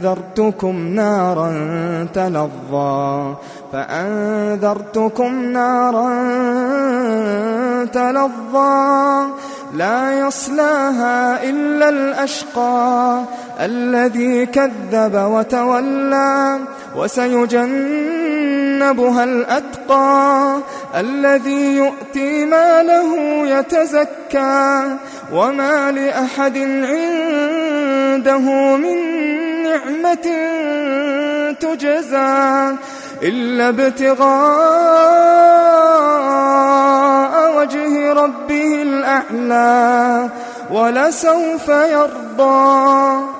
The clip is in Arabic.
فأنذرتكم نارا تلظى فأنذرتكم نارا تلظى لا يصلاها إلا الأشقى الذي كذب وتولى وسيجنبها الأتقى الذي يؤتي ماله يتزكى وما لأحد عنده من نعمة تجزى إلا ابتغاء وجه ربه الأعلى ولسوف يرضى.